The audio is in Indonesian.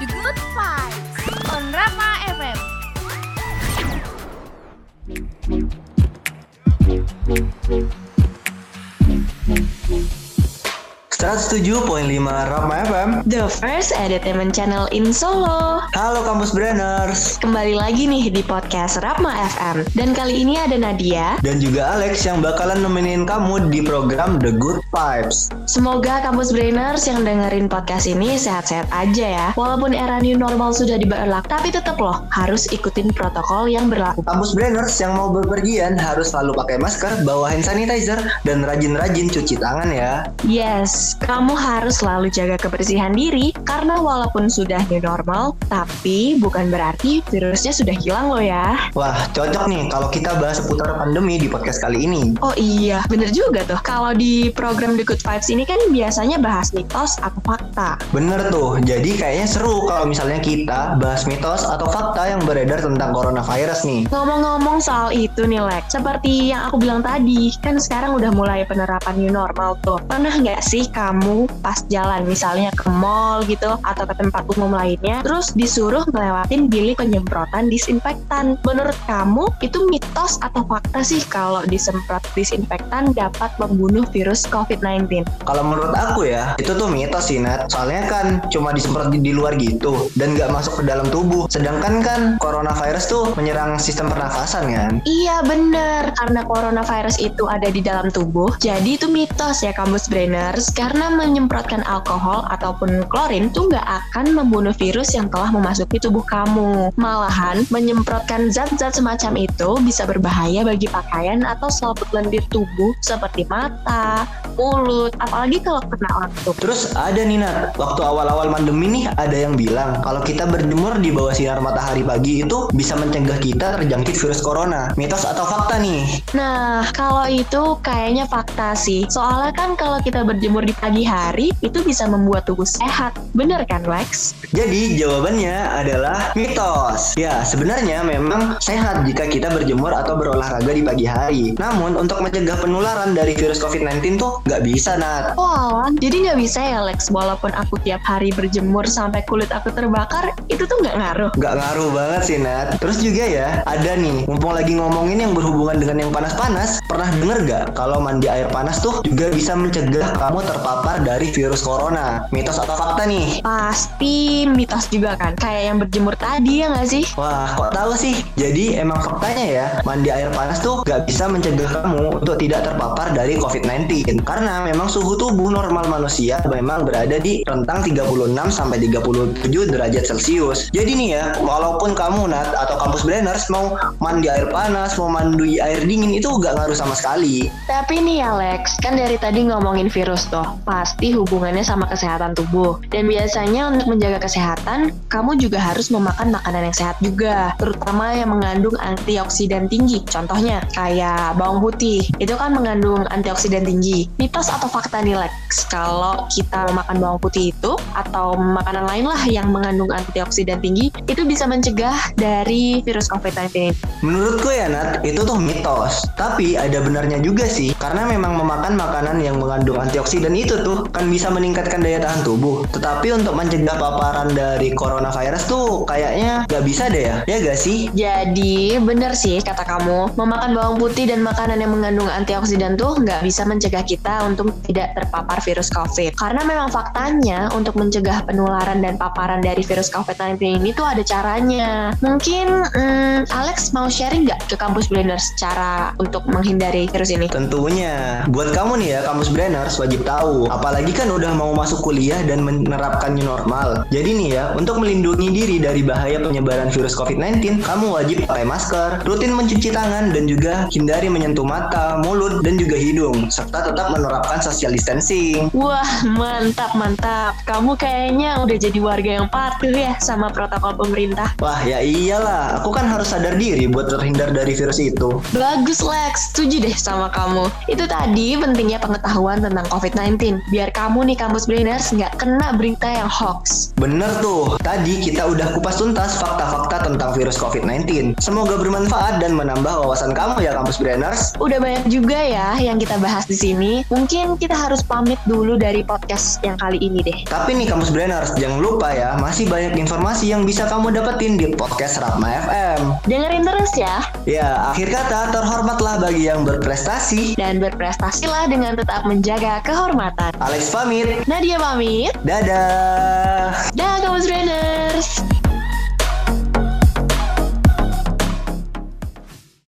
The Good Vibes on Rama FM. 107.5 Rama FM The first entertainment channel in Solo. Halo Kampus Brainers Kembali lagi nih di podcast Rapma FM. Dan kali ini ada Nadia. Dan juga Alex yang bakalan nemenin kamu di program The Good Vibes Semoga kampus brainers yang dengerin podcast ini sehat-sehat aja ya. Walaupun era new normal sudah diberlaku, tapi tetap loh harus ikutin protokol yang berlaku. Kampus Brainers yang mau bepergian harus selalu pakai masker, bawa hand sanitizer, dan rajin-rajin cuci tangan ya Yes, kamu harus selalu jaga kebersihan diri karena walaupun sudah new normal, tapi bukan berarti virusnya sudah hilang loh ya. Wah cocok nih kalau kita bahas seputar pandemi di podcast kali ini Oh iya, bener juga tuh. Kalau di program The Good Vibes ini kan biasanya bahas mitos atau fakta. Bener tuh, jadi kayaknya seru kalau misalnya kita bahas mitos atau fakta yang beredar tentang coronavirus nih Ngomong-ngomong soal itu nih Lex, seperti yang aku bilang tadi, kan sekarang udah mulai penerapan new normal tuh. Pernah nggak sih kamu pas jalan misalnya ke mall gitu atau ke tempat umum lainnya, terus disuruh ngelewatin bilik penyemprotan disinfektan? Menurut kamu itu mitos atau fakta sih kalau disemprot disinfektan dapat membunuh virus COVID-19? Kalau menurut aku ya, itu tuh mitos sih Nat. Soalnya kan cuma disemprot di, di luar gitu Dan nggak masuk ke dalam tubuh. Sedangkan kan coronavirus tuh menyerang sistem pernafasan kan? Iya bener, karena coronavirus itu ada di dalam tubuh, jadi itu mitos ya kampus brainers, karena menyemprotkan alkohol ataupun klorin tuh nggak akan membunuh virus yang telah memasuki tubuh kamu. Malahan, menyemprotkan zat-zat semacam itu bisa berbahaya bagi pakaian atau selaput lendir tubuh seperti mata, mulut, apalagi kalau kena langsung. Terus ada nih Nat, waktu awal-awal pandemi nih ada yang bilang Kalau kita berjemur di bawah sinar matahari pagi itu bisa mencegah kita terjangkit virus corona Mitos atau fakta nih? Nah, kalau itu kayaknya fakta sih. Soalnya kan kalau kita berjemur di pagi hari, itu bisa membuat tubuh sehat. Bener kan, Lex? Jadi jawabannya adalah mitos. Ya, sebenarnya memang sehat jika kita berjemur atau berolahraga di pagi hari. Namun untuk mencegah penularan dari virus COVID-19 tuh nggak bisa, Nat. Wah, jadi nggak bisa ya, Lex. Walaupun aku tiap hari berjemur sampai kulit aku terbakar, itu tuh nggak ngaruh. Nggak ngaruh banget sih, Nat. Terus juga ya, ada nih, mumpung lagi ngomongin yang berhubungan dengan yang panas-panas, pernah denger gak kalau mandi air panas tuh juga bisa mencegah kamu terpapar dari virus corona? Mitos atau fakta nih? Pasti mitos juga kan, kayak yang berjemur tadi ya nggak sih? Wah, kok tahu sih? Jadi emang faktanya ya, mandi air panas tuh gak bisa mencegah kamu untuk tidak terpapar dari COVID-19. Karena memang suhu tubuh normal manusia memang berada di rentang 36 sampai 37 derajat Celcius. Jadi nih ya, walaupun kamu Nat atau kampus brainers mau mandi air panas, mau mandi air dingin itu gak ngaruh sama sekali. Tapi nih ya Lex, kan dari tadi ngomongin virus tuh, pasti hubungannya sama kesehatan tubuh. Dan biasanya untuk menjaga kesehatan, kamu juga harus memakan makanan yang sehat juga, terutama yang mengandung antioksidan tinggi. Contohnya kayak bawang putih, itu kan mengandung antioksidan tinggi. Mitos atau fakta nih Lex, kalau kita makan bawang putih itu atau makanan lain lah yang mengandung antioksidan tinggi, itu bisa mencegah dari virus COVID-19. Menurutku ya Nat, itu tuh mitos. Tapi ada benarnya juga sih, karena memang memakan makanan yang mengandung antioksidan itu tuh kan bisa meningkatkan daya tahan tubuh. Tetapi untuk mencegah paparan dari coronavirus tuh kayaknya gak bisa deh ya, ya gak sih? Jadi bener sih kata kamu, memakan bawang putih dan makanan yang mengandung antioksidan tuh nggak bisa mencegah kita untuk tidak terpapar virus COVID. Karena memang faktanya untuk mencegah penularan dan paparan dari virus COVID-19 ini tuh ada caranya. Mungkin hmm, Alex mau sharing nggak ke kampus blenders cara untuk menghindari virus ini? Tentunya, buat kamu nih ya kampus brainers wajib tahu. Apalagi kan udah mau masuk kuliah dan menerapkan new normal. Jadi nih ya, untuk melindungi diri dari bahaya penyebaran virus COVID-19, kamu wajib pakai masker, rutin mencuci tangan, dan juga hindari menyentuh mata, mulut, dan juga hidung, serta tetap menerapkan social distancing. Wah, mantap, mantap. Kamu kayaknya udah jadi warga yang patuh ya sama protokol pemerintah. Wah ya iyalah, aku kan harus sadar diri buat terhindar dari virus itu. Bagus Lex, setuju deh sama kamu. Itu tadi pentingnya pengetahuan tentang COVID-19. COVID-19 biar kamu nih kampus brainers nggak kena berita yang hoax. Bener tuh, tadi kita udah kupas tuntas fakta-fakta tentang virus COVID-19. Semoga bermanfaat dan menambah wawasan kamu ya kampus brainers. Udah banyak juga ya yang kita bahas di sini. Mungkin kita harus pamit dulu dari podcast yang kali ini deh. Tapi nih kampus brainers, jangan lupa ya, masih banyak informasi yang bisa kamu dapetin di podcast Ratma FM. Dengerin terus ya. Ya, akhir kata terhormatlah bagi yang berprestasi. Dan berprestasilah dengan tetap menjaga kehormatan kesehatan. Alex pamit. Nadia pamit. Dadah. Dadah, kamu Trainers.